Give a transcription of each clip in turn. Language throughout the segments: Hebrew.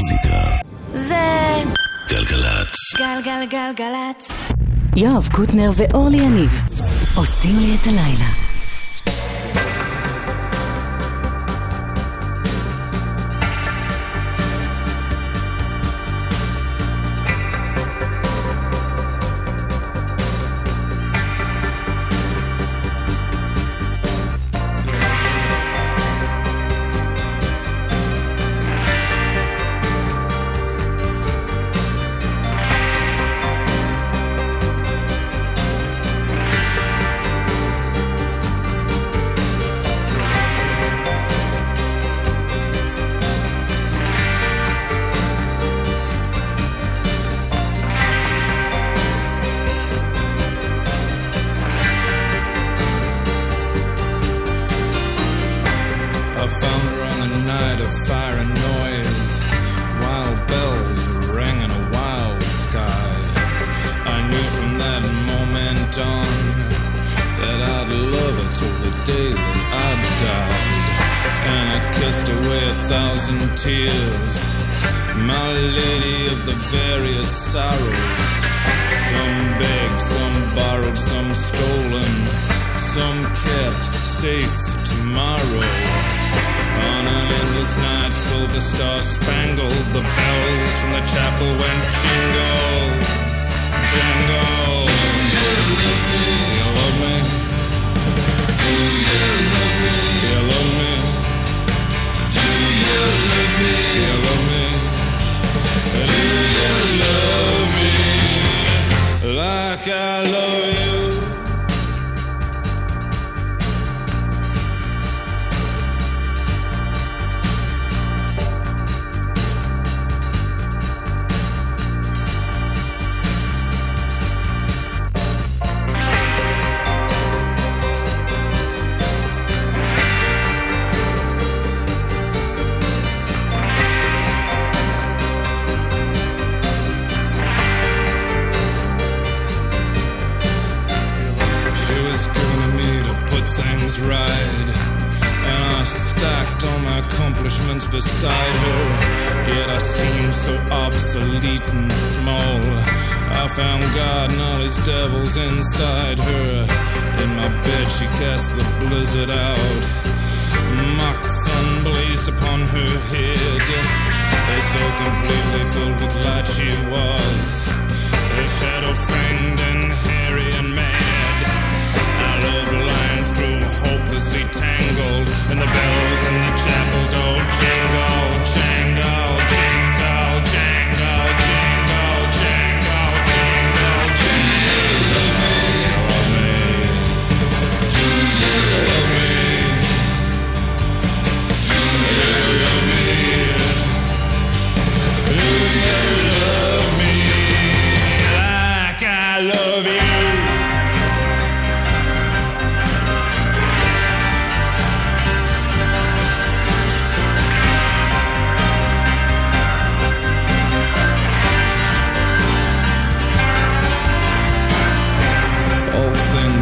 המוזיקה. זה... גלגלצ. גלגלגלגלצ. יואב קוטנר ואורלי יניב עושים לי את הלילה.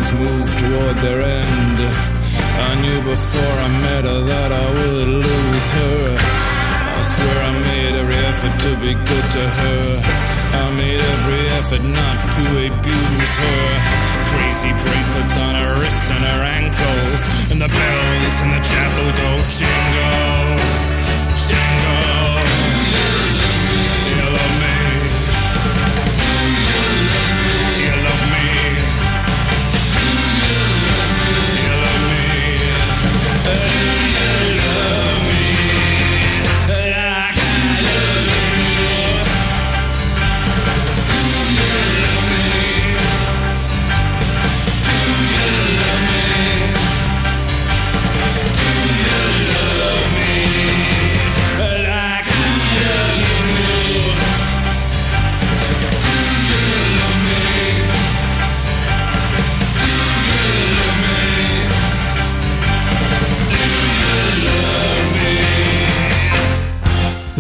things move toward their end. I knew before I met her that I would lose her. I swear I made every effort to be good to her. I made every effort not to abuse her. Crazy bracelets on her wrists and her ankles, and the bells in the chapel don't jingle, jingle.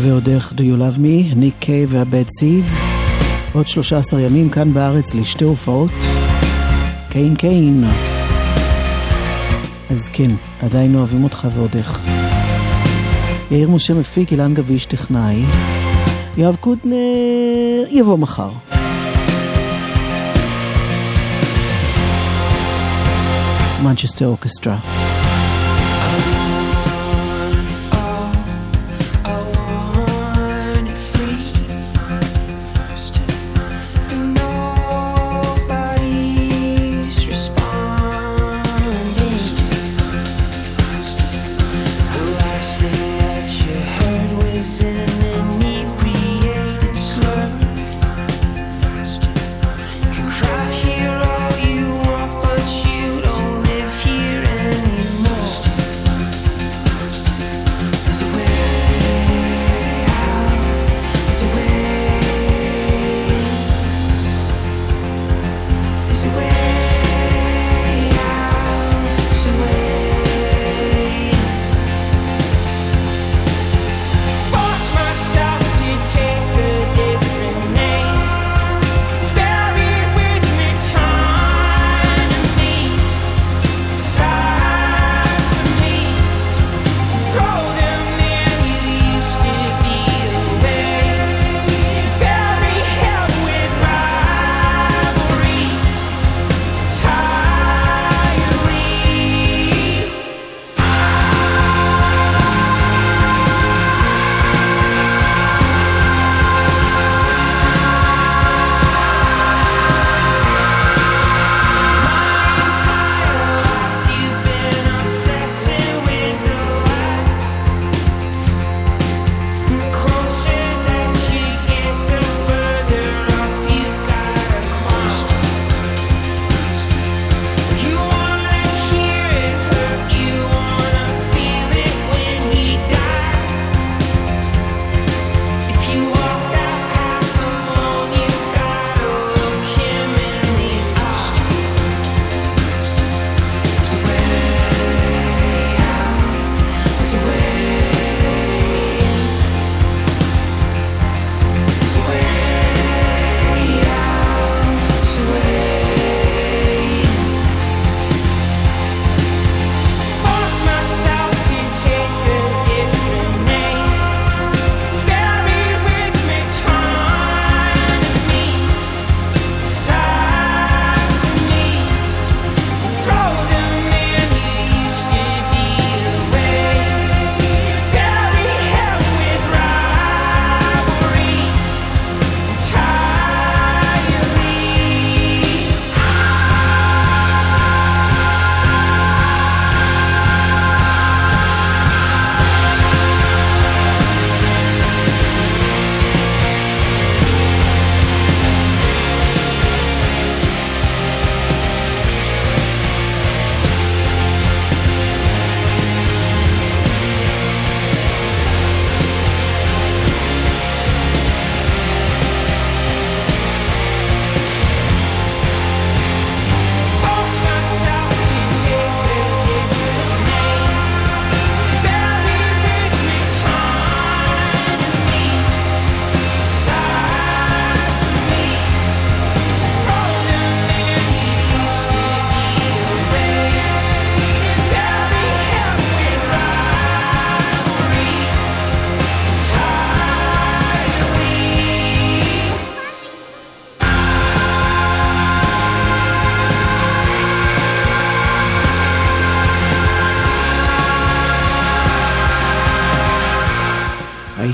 ועוד איך Do You Love Me, ניק קיי והבד סידס. עוד 13 ימים כאן בארץ לשתי הופעות. קיין קיין. אז כן, עדיין אוהבים אותך ועוד איך. יאיר משה מפיק, אילן גביש טכנאי. יואב קוטנר יבוא מחר. Manchester Orchestra.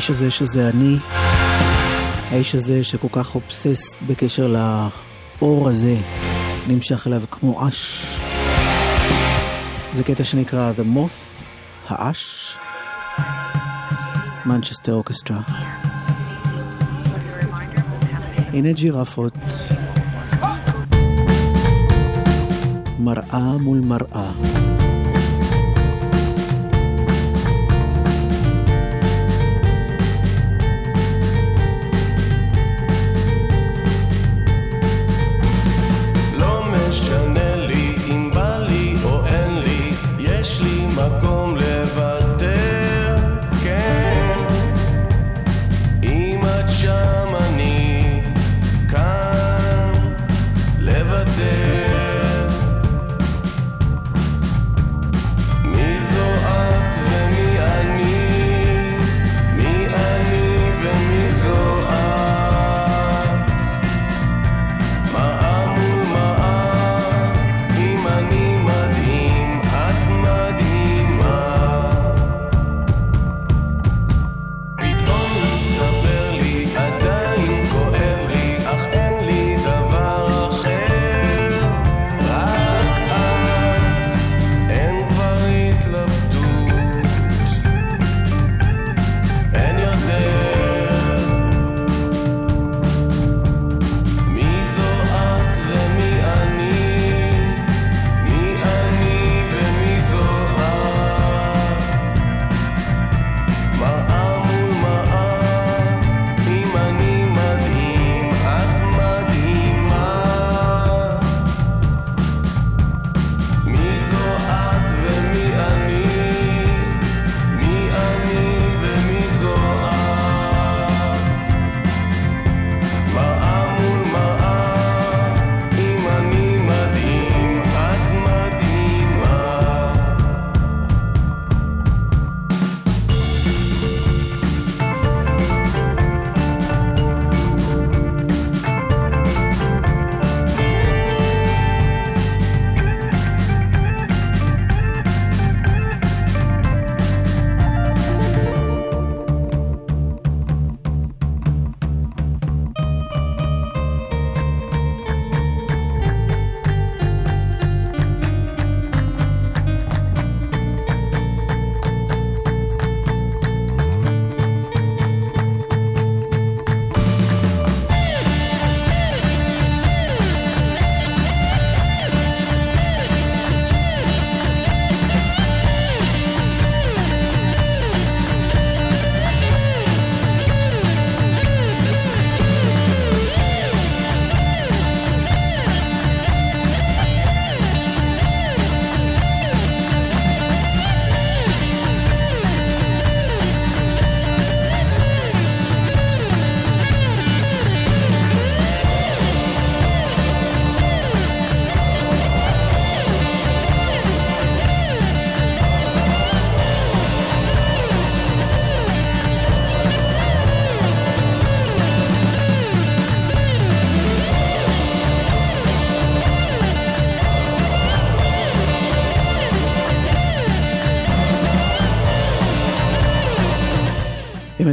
האיש הזה שזה אני, האיש הזה שכל כך אובסס בקשר לאור הזה, נמשך אליו כמו אש. זה קטע שנקרא The Moth, האש, מנצ'סטר אורקסטרה. הנה ג'ירפות, מראה מול מראה.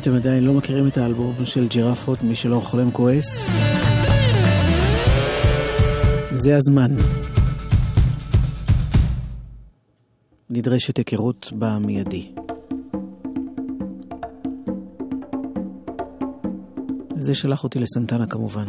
אתם עדיין לא מכירים את האלבום של ג'ירפות, מי שלא חולם כועס, זה הזמן. נדרשת היכרות במיידי. זה שלח אותי לסנטנה כמובן.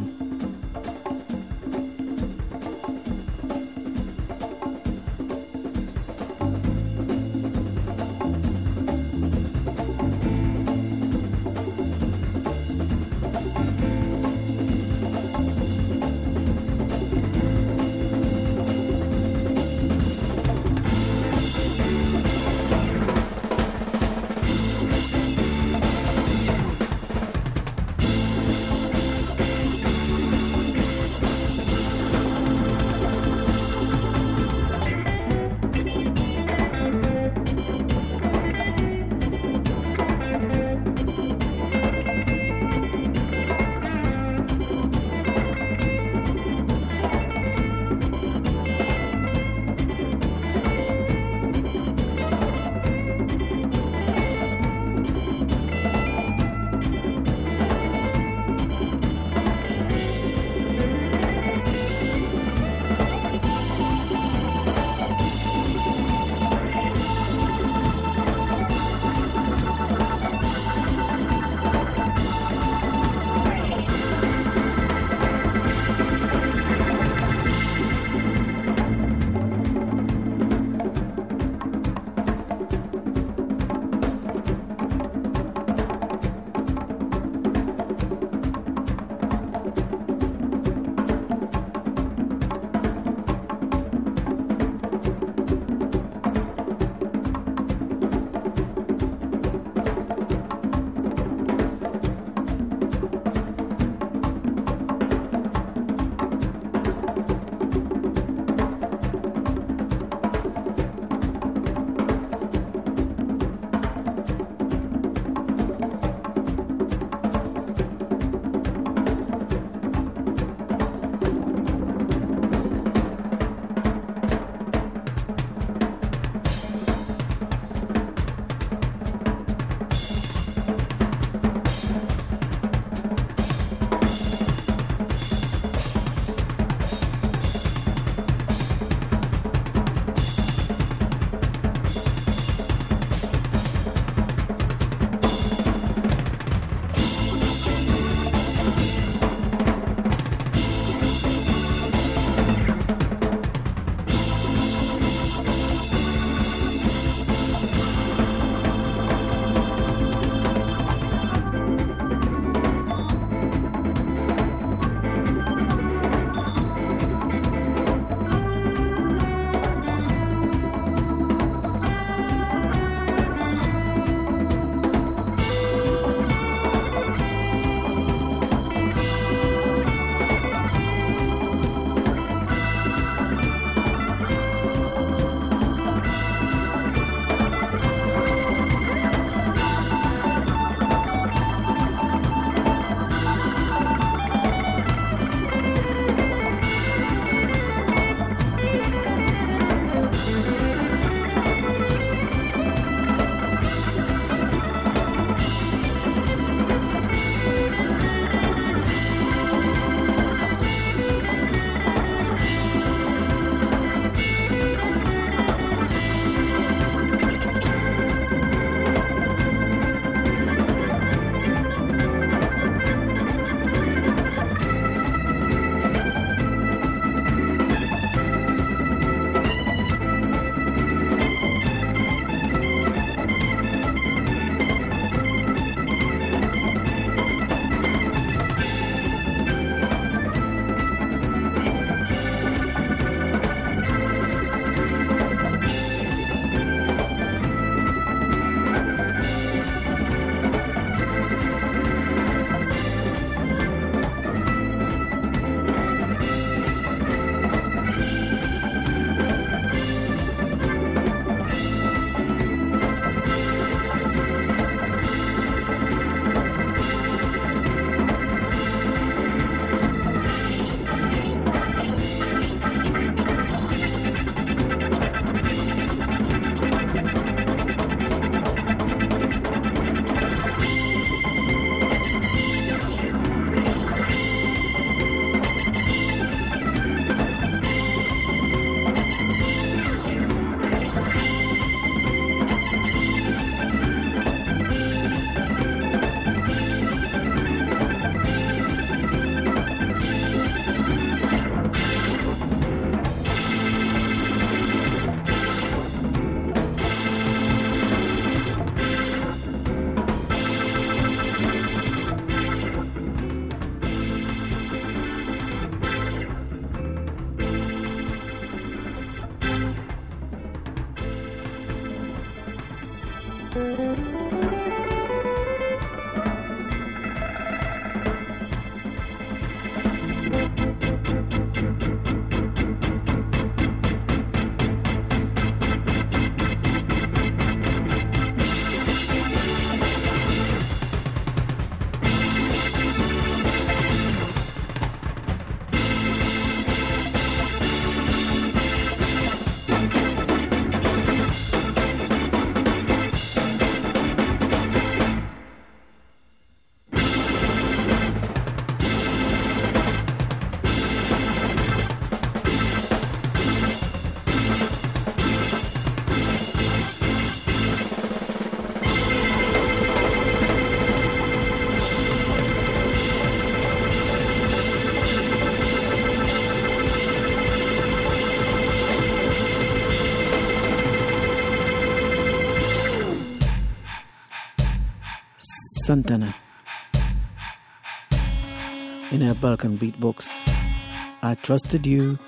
Santana in her Balkan beatbox. I trusted you.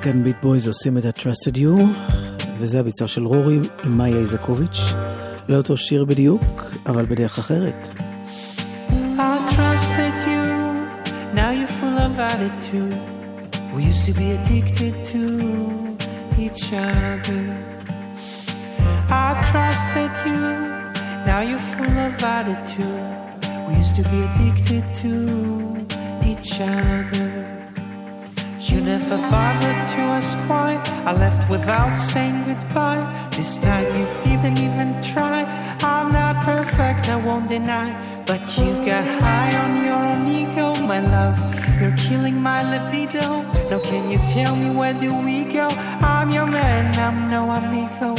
כאן ביט בויז עושים את ה-Trusted You, וזה הביצוע של רורי עם מאיה איזקוביץ'. לא אותו שיר בדיוק, אבל בדרך אחרת. We used to be addicted to each other. I trusted you, now full of. We used to be addicted to each other. You never bothered to ask why I left without saying goodbye. This time you didn't even try. I'm not perfect, I won't deny. But you got high on your own ego, my love. You're killing my libido. Now can you tell me where do we go? I'm your man, I'm no amigo.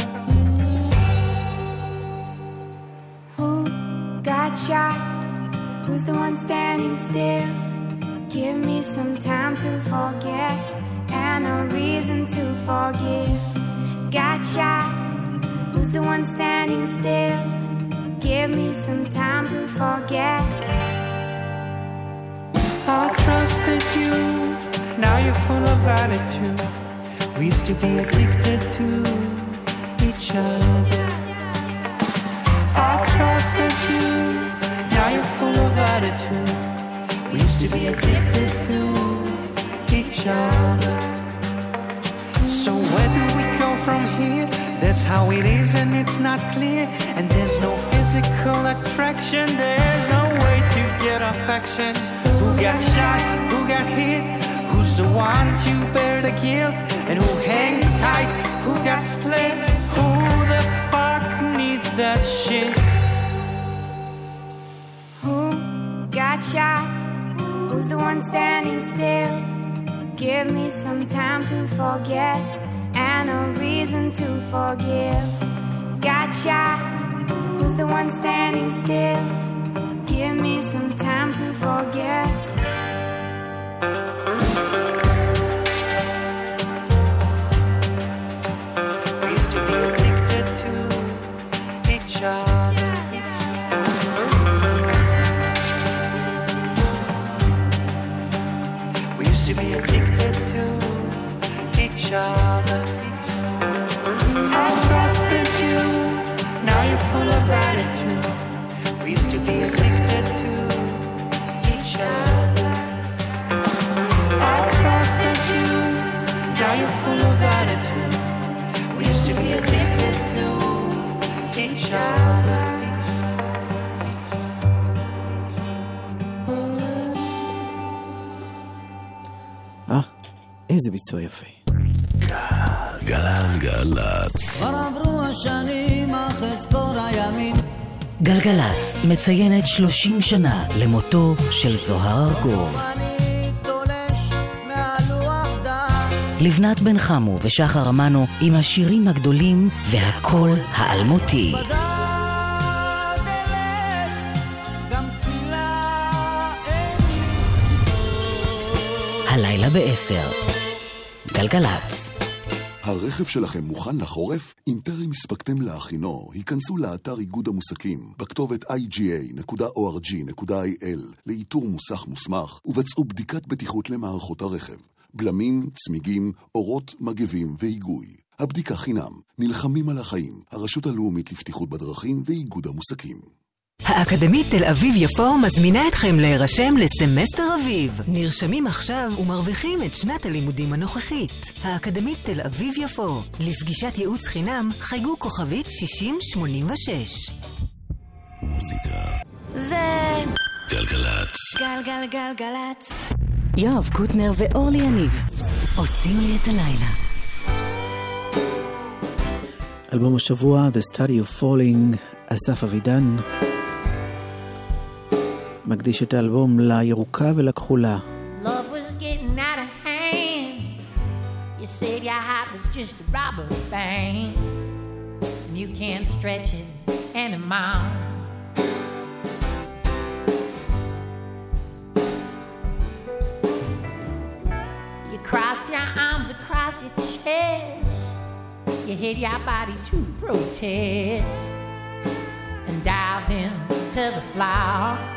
Who got shot? Who's the one standing still? Give me some time to forget and a reason to forgive. Got shot, who's the one standing still? Give me some time to forget. I trusted you, now you're full of attitude. We used to be addicted to each other. I trusted you, now you're full of attitude. We used to be addicted to each other. So where do we go from here? That's how it is, and it's not clear. And there's no physical attraction. There's no way to get affection. Who got shot? Who got hit? Who's the one to bear the guilt? And who hang tight? Who got split? Who the fuck needs that shit? Who got shot? Who's the one standing still? Give me some time to forget and a reason to forgive. Got shot? Who's the one standing still? Give me some time to forget. אה, איזה ביצוע יפה. גלגלצ. כבר עברו השנים, אך אזכור הימים. גלגלצ מציינת 30 שנה למותו של זוהר ארגוב. לבנת בן חמו ושחר אמנו עם השירים הגדולים והקול האלמותי. הלילה בעשר. גלגלצ. הרכב שלכם מוכן לחורף? אם טרם הספקתם להכינו, היכנסו לאתר איגוד המוסקים בכתובת iga.org.il לאיתור מוסך מוסמך ובצעו בדיקת בטיחות למערכות הרכב. בלמים, צמיגים, אורות, מגבים והיגוי. הבדיקה חינם. נלחמים על החיים. הרשות הלאומית לבטיחות בדרכים ואיגוד המוסקים. האקדמית תל אביב-יפו מזמינה אתכם להירשם לסמסטר אביב. נרשמים עכשיו ומרוויחים את שנת הלימודים הנוכחית. האקדמית תל אביב-יפו. לפגישת ייעוץ חינם חייגו כוכבית 6086. מוזיקה. זה גלגלצ. גלגלגלגלצ. יואב קוטנר ואורלי יניב עושים לי את הלילה. אלבום השבוע, The Study of Falling, אסף אבידן. מקדיש את האלבום לירוקה ולכחולה. You can't stretch it anymore. You crossed your arms across your chest. You hid your body to protest. And dived into the floor.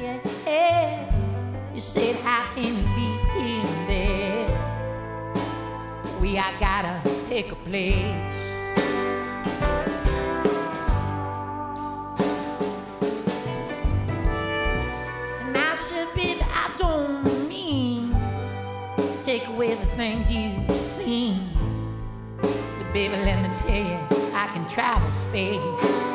Your head. You said, How can you be and there? We I gotta pick a place. And I should I don't mean take away the things you've seen. But baby, let me tell you, I can travel space.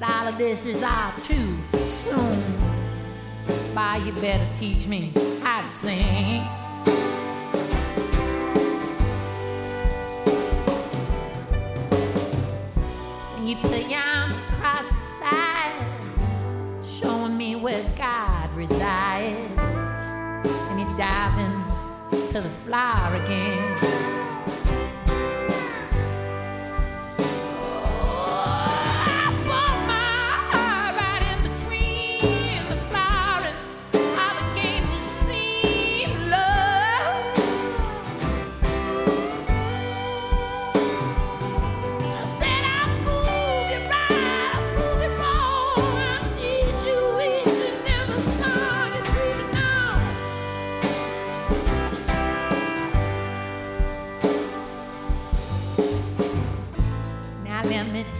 But all of this is all too soon. Why you better teach me how to sing. When you put your arms across the side, showing me where God resides. And he dived into the flower again.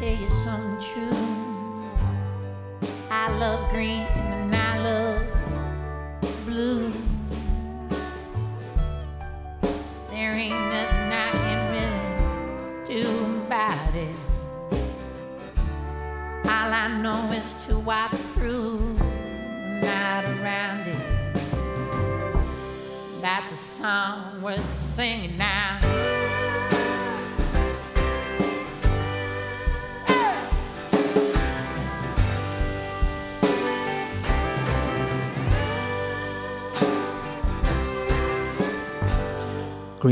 tell you something true. I love green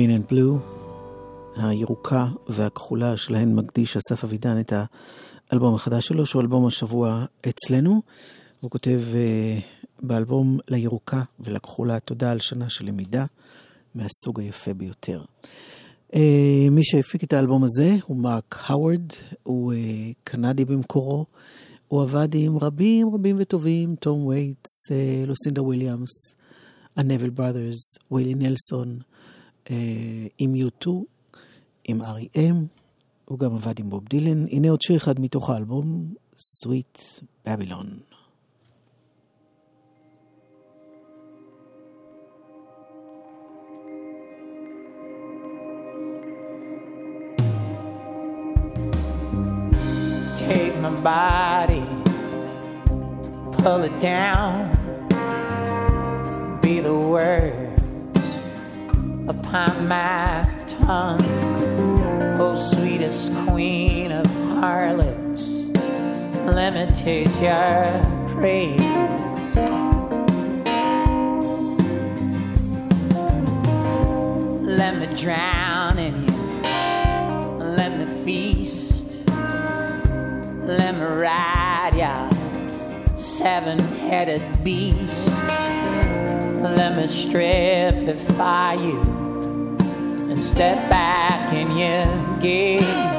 and Blue, הירוקה והכחולה שלהן מקדיש אסף אבידן את האלבום החדש שלו, שהוא אלבום השבוע אצלנו. הוא כותב אה, באלבום לירוקה ולכחולה תודה על שנה של למידה מהסוג היפה ביותר. אה, מי שהפיק את האלבום הזה הוא מרק הווארד, הוא אה, קנדי במקורו. הוא עבד עם רבים רבים וטובים, תום וייטס, לוסינדה וויליאמס, הנבל בראדרס, ווילי נלסון, עם U2, עם R.E.M, הוא גם עבד עם בוב דילן. הנה עוד שיר אחד מתוך האלבום, Sweet Babylon. Take my body, pull it down, be the word upon my tongue. Oh, sweetest queen of harlots, let me taste your praise. Let me drown in you. Let me feast. Let me ride ya, seven headed beast. Let me stripify you step back and you get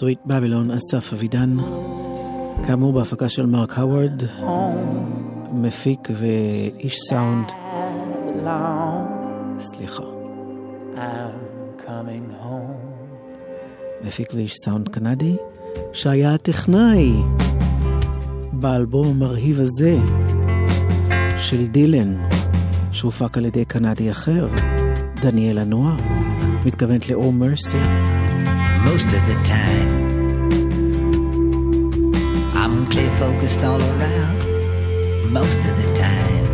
Sweet Babylon, אסף אבידן, כאמור בהפקה של מרק הווארד, מפיק ואיש סאונד, סליחה. מפיק ואיש סאונד קנדי, שהיה הטכנאי באלבום המרהיב הזה של דילן, שהופק על ידי קנדי אחר, דניאל הנועה, מתכוונת לאו מרסי. Most of the time. I'm clear focused all around most of the time.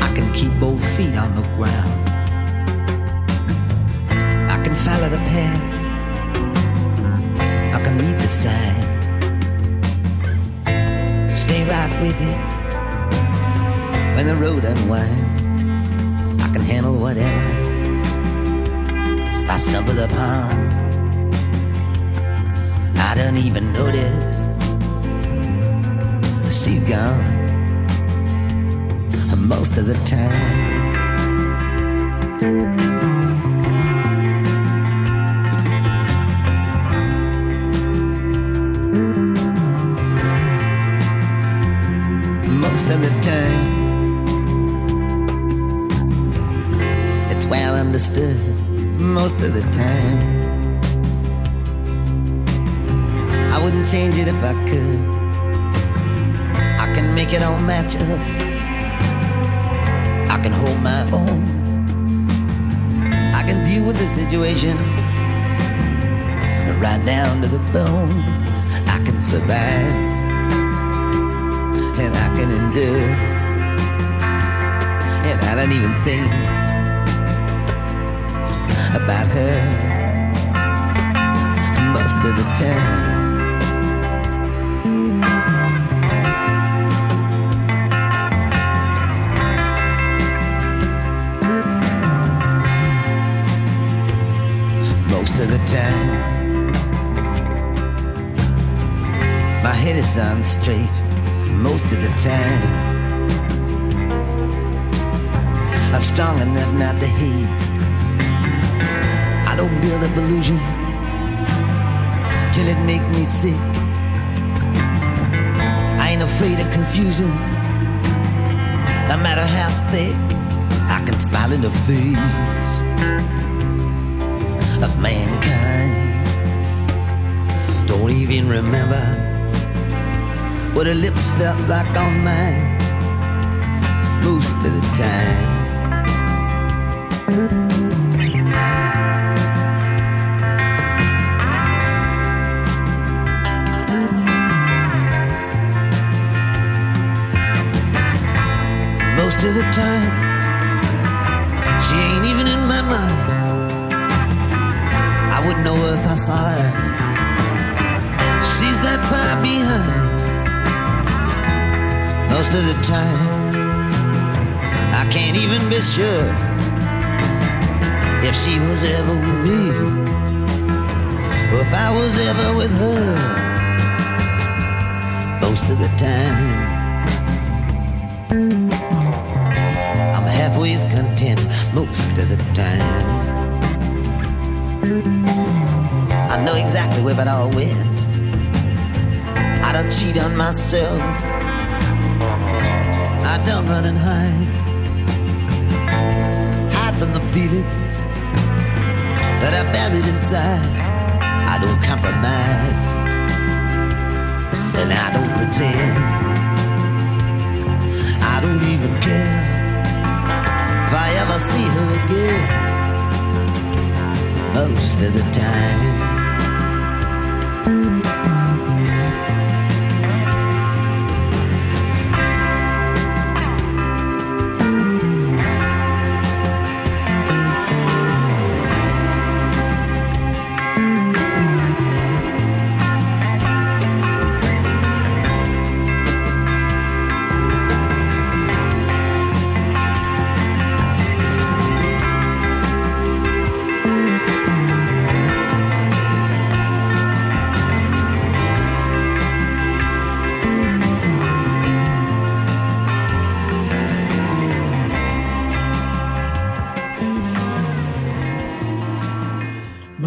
I can keep both feet on the ground. I can follow the path. I can read the sign. Stay right with it when the road unwinds. I can handle whatever. I stumble upon. I don't even notice. She's gone most of the time. Most of the time, it's well understood most of the time. I wouldn't change it if I could. I can make it all match up. I can hold my own. I can deal with the situation right down to the bone. I can survive and I can endure. And I don't even think about her most of the time. Most of the time, my head is on straight. Most of the time, I'm strong enough not to hate. Build up illusion till it makes me sick. I ain't afraid of confusion, no matter how thick. I can smile in the face of mankind. Don't even remember what her lips felt like on mine most of the time. The time. She ain't even in my mind. I wouldn't know if I saw her. She's that far behind. Most of the time, I can't even be sure if she was ever with me or if I was ever with her. Most of the time. Most of the time. I know exactly where it all went. I don't cheat on myself. I don't run and hide. Hide from the feelings that are buried inside. I don't compromise. And I don't pretend. I don't even care I ever see her again. Most of the time.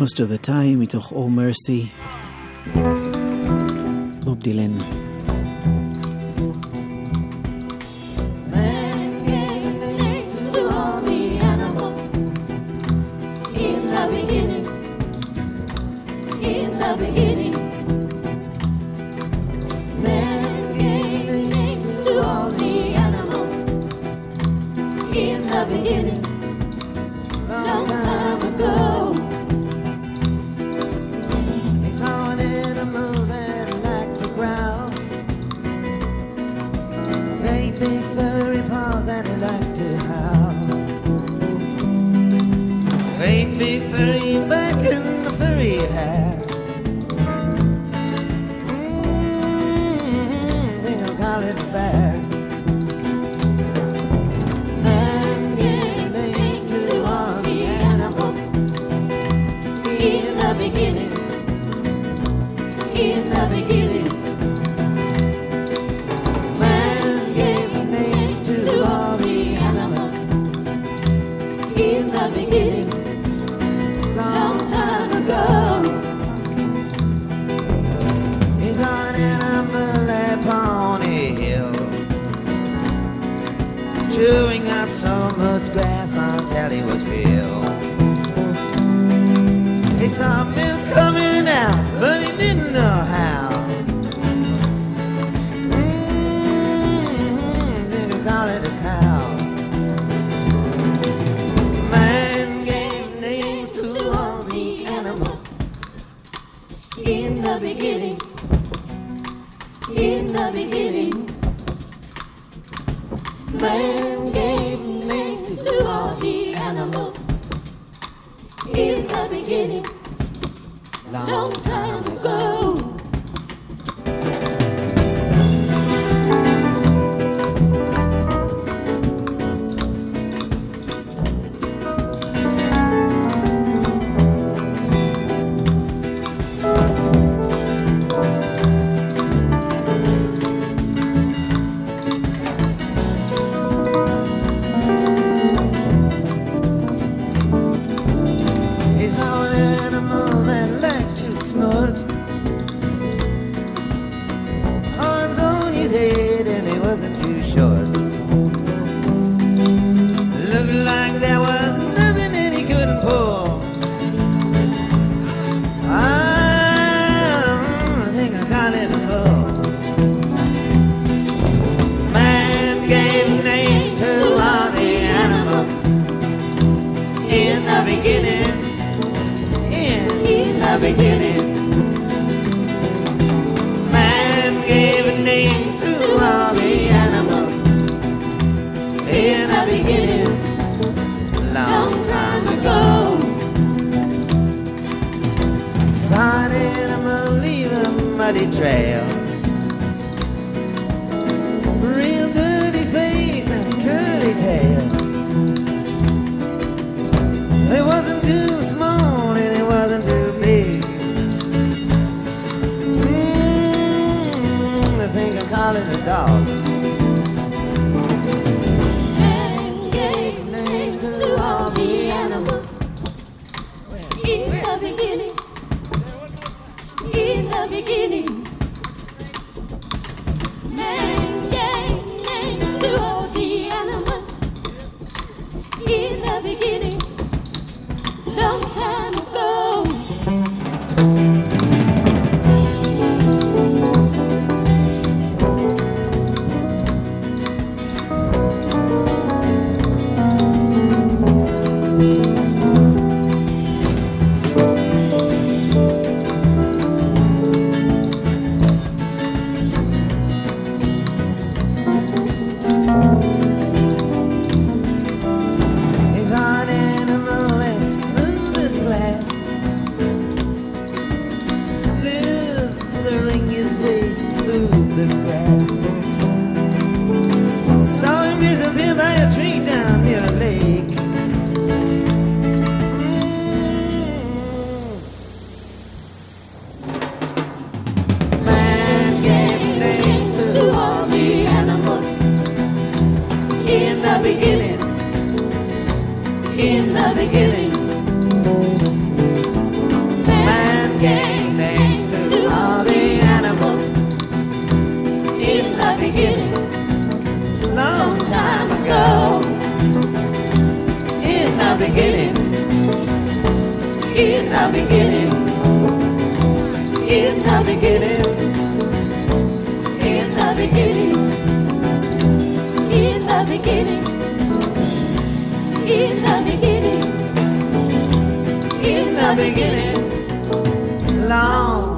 Most of the time מתוך Oh Mercy, בוב דילן. Beginning, in the beginning, in the beginning, in the beginning, In the beginning, in the beginning, in the beginning, long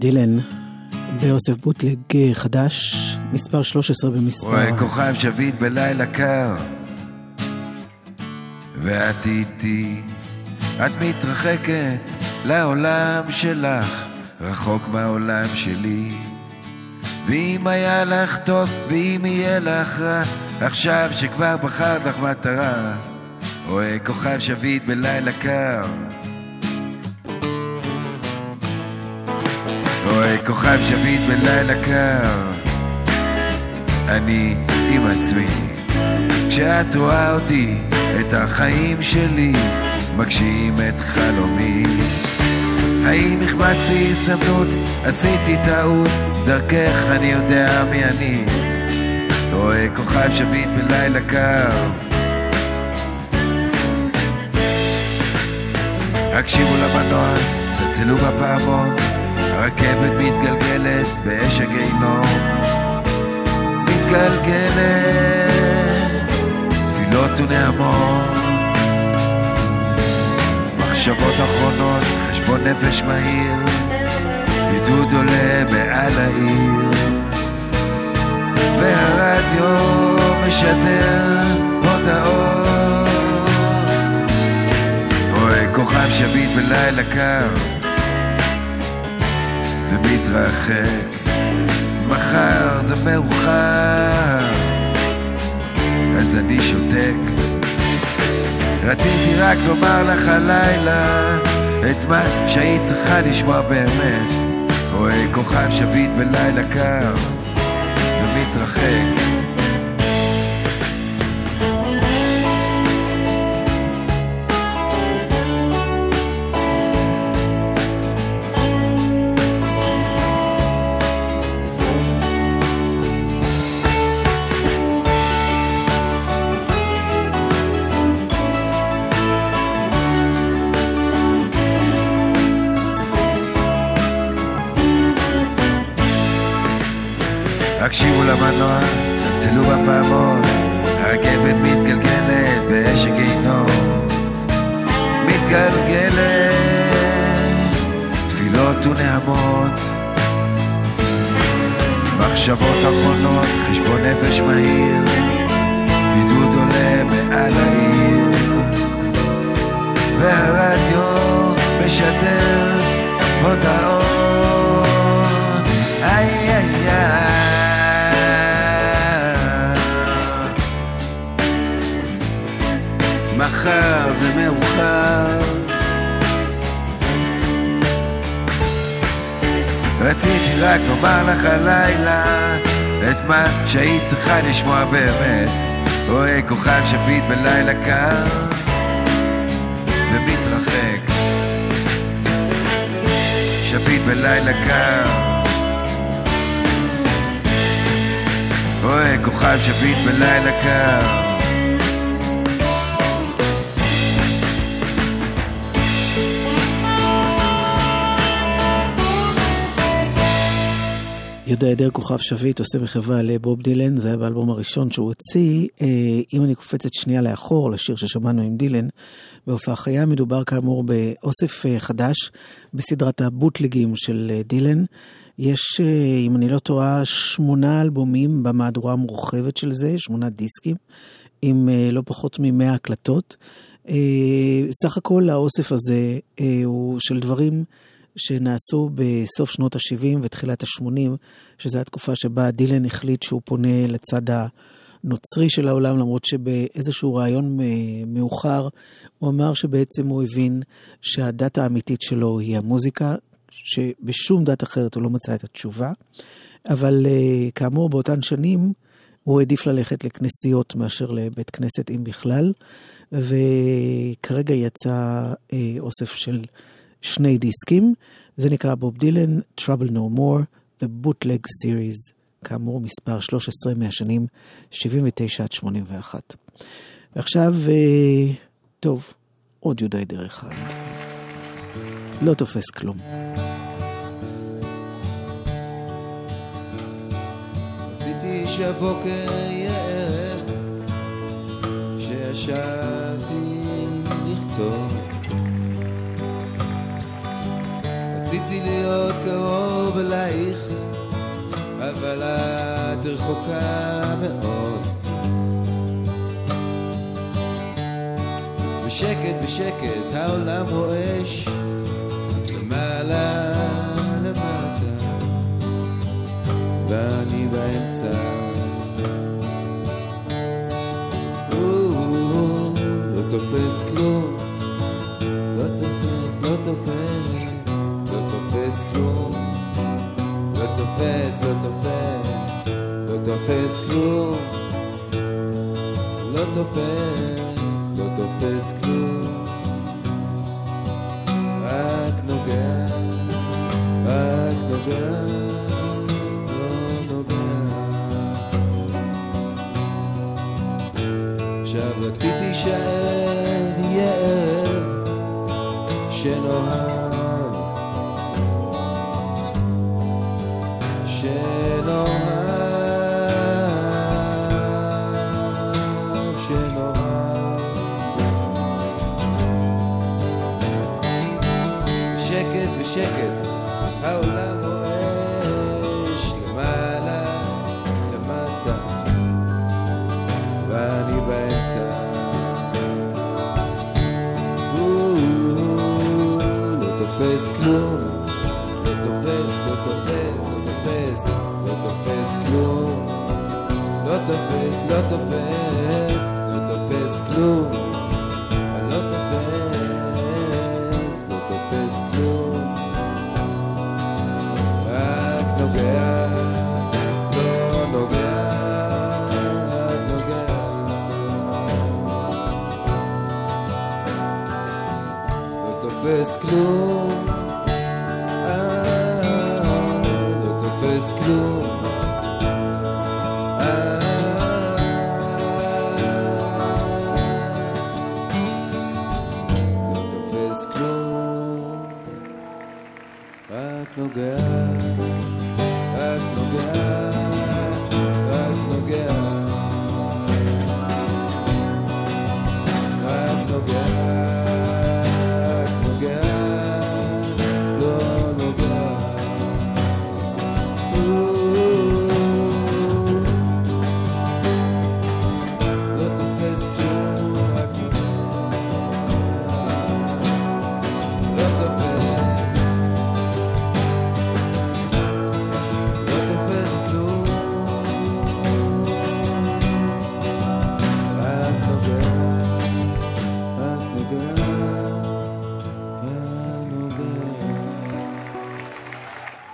דילן, באוסף בוטלג אה, חדש, מספר 13 במספר. רואה כוכב שביט בלילה קר, ואת איתי, את מתרחקת לעולם שלך, רחוק מהעולם שלי. ואם היה לך טוב, ואם יהיה לך רע, עכשיו שכבר בחרת לך מטרה, רואה כוכב שביט בלילה קר. רואה כוכב שביט בלילה קר, אני עם עצמי. כשאת רואה אותי, את החיים שלי, מגשים את חלומי. האם החמצתי הזדמנות, עשיתי טעות, דרכך אני יודע מי אני. רואה כוכב שביט בלילה קר. הקשיבו למנוע, צלצלו בפעמון, הרכבת מתגלגלת באש הגיהינום. מתגלגלת, תפילות ונעמות. מחשבות אחרונות, חשבון נפש מהיר, עידוד עולה מעל העיר. והרדיו משדר הודעות. רואה כוכב שביט בלילה קר, ומתרחק. מחר זה מאוחר, אז אני שותק. רציתי רק לומר לך הלילה את מה שהיית צריכה לשמוע באמת. רואה כוכב שביט בלילה קר ומתרחק. למנוע, צלצלו בפעמון, הרכבת מתגלגלת באש הגיהינום. מתגלגלת, תפילות ונעמות. מחשבות אחרונות, חשבון נפש מהיר, עידוד עולה מעל העיר. והרדיו משדר הודעות. מאוחר. רציתי רק לומר לך הלילה את מה שהיית צריכה לשמוע באמת. רואה כוכב שביט בלילה קר ומתרחק. שביט בלילה קר. רואה כוכב שביט בלילה קר. יהודה עדר כוכב שביט עושה מחווה לבוב דילן, זה היה באלבום הראשון שהוא הוציא. אה, אם אני קופצת שנייה לאחור לשיר ששמענו עם דילן, בהופעה חיה מדובר כאמור באוסף אה, חדש בסדרת הבוטלגים של אה, דילן. יש, אם אני לא טועה, שמונה אלבומים במהדורה המורחבת של זה, שמונה דיסקים, עם לא פחות ממאה הקלטות. סך הכל האוסף הזה הוא של דברים... שנעשו בסוף שנות ה-70 ותחילת ה-80, שזו התקופה שבה דילן החליט שהוא פונה לצד הנוצרי של העולם, למרות שבאיזשהו רעיון מאוחר הוא אמר שבעצם הוא הבין שהדת האמיתית שלו היא המוזיקה, שבשום דת אחרת הוא לא מצא את התשובה. אבל כאמור, באותן שנים הוא העדיף ללכת לכנסיות מאשר לבית כנסת, אם בכלל, וכרגע יצא אה, אוסף של שני דיסקים. זה נקרא בוב דילן, Trouble No More, The Bootleg Series, כאמור מספר 13 מהשנים 79 עד 81. ועכשיו, אה, טוב, עוד יודעי דרך אחד. לא תופס כלום. רציתי שהבוקר יהיה שישבתי לכתוב. רציתי להיות קרוב אלייך, אבל את רחוקה מאוד. בשקט בשקט העולם רועש, למעלה למטה, ואני באמצע. לא תופס כלום, לא תופס, לא תופס, תופס, לא תופס, לא תופס כלום, לא תופס, לא תופס כלום, רק נוגע, רק נוגע. לא. עכשיו רציתי שהערב תופס כלום. לא תופס, לא תופס, לא תופס, לא תופס כלום. לא תופס, לא תופס, לא תופס כלום. לא תופס, לא תופס כלום. רק נוגע, לא נוגע, נוגע. לא תופס כלום Good.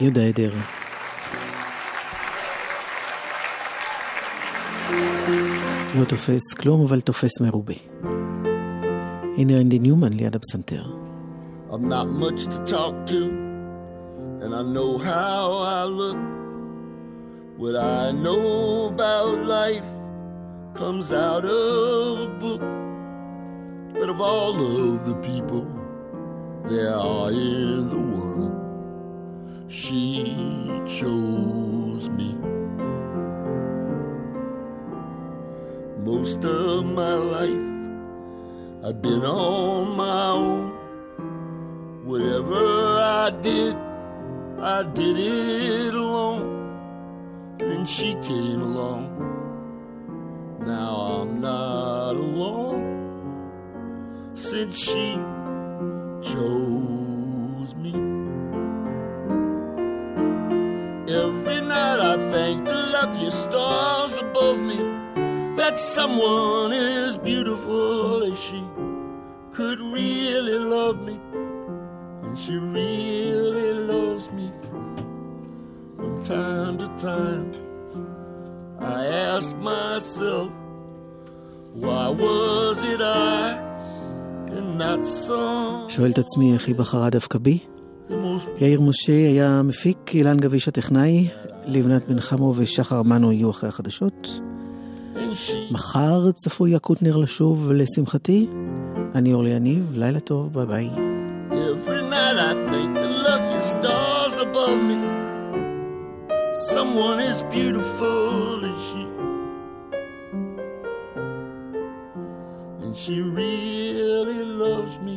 יהודה עדר. לא תופס כלום, אבל תופס מרובה. הנה רנדי ניומן ליד הפסנתר. I'm not much to talk to, and I know how I look. What I know about life comes out of a book. But of all of the people there are in the world, she chose me. Most of my life I've been on my own. Whatever I did, I did it alone. And then she came along. Now I'm not alone. Since she chose that someone as beautiful as she could really love me. And she really loves me. From time to time, I ask myself, why was it I? שואל את עצמי איך היא בחרה דווקא בי? יאיר משה היה מפיק, אילן גביש הטכנאי, לבנת בן חמו ושחר מנו יהיו אחרי החדשות. מחר צפוי יקוטנר לשוב, לשמחתי. אני אורלי יניב, לילה טוב, ביי ביי. Every night I think the lucky stars above me. Someone as beautiful as she. And she really loves me.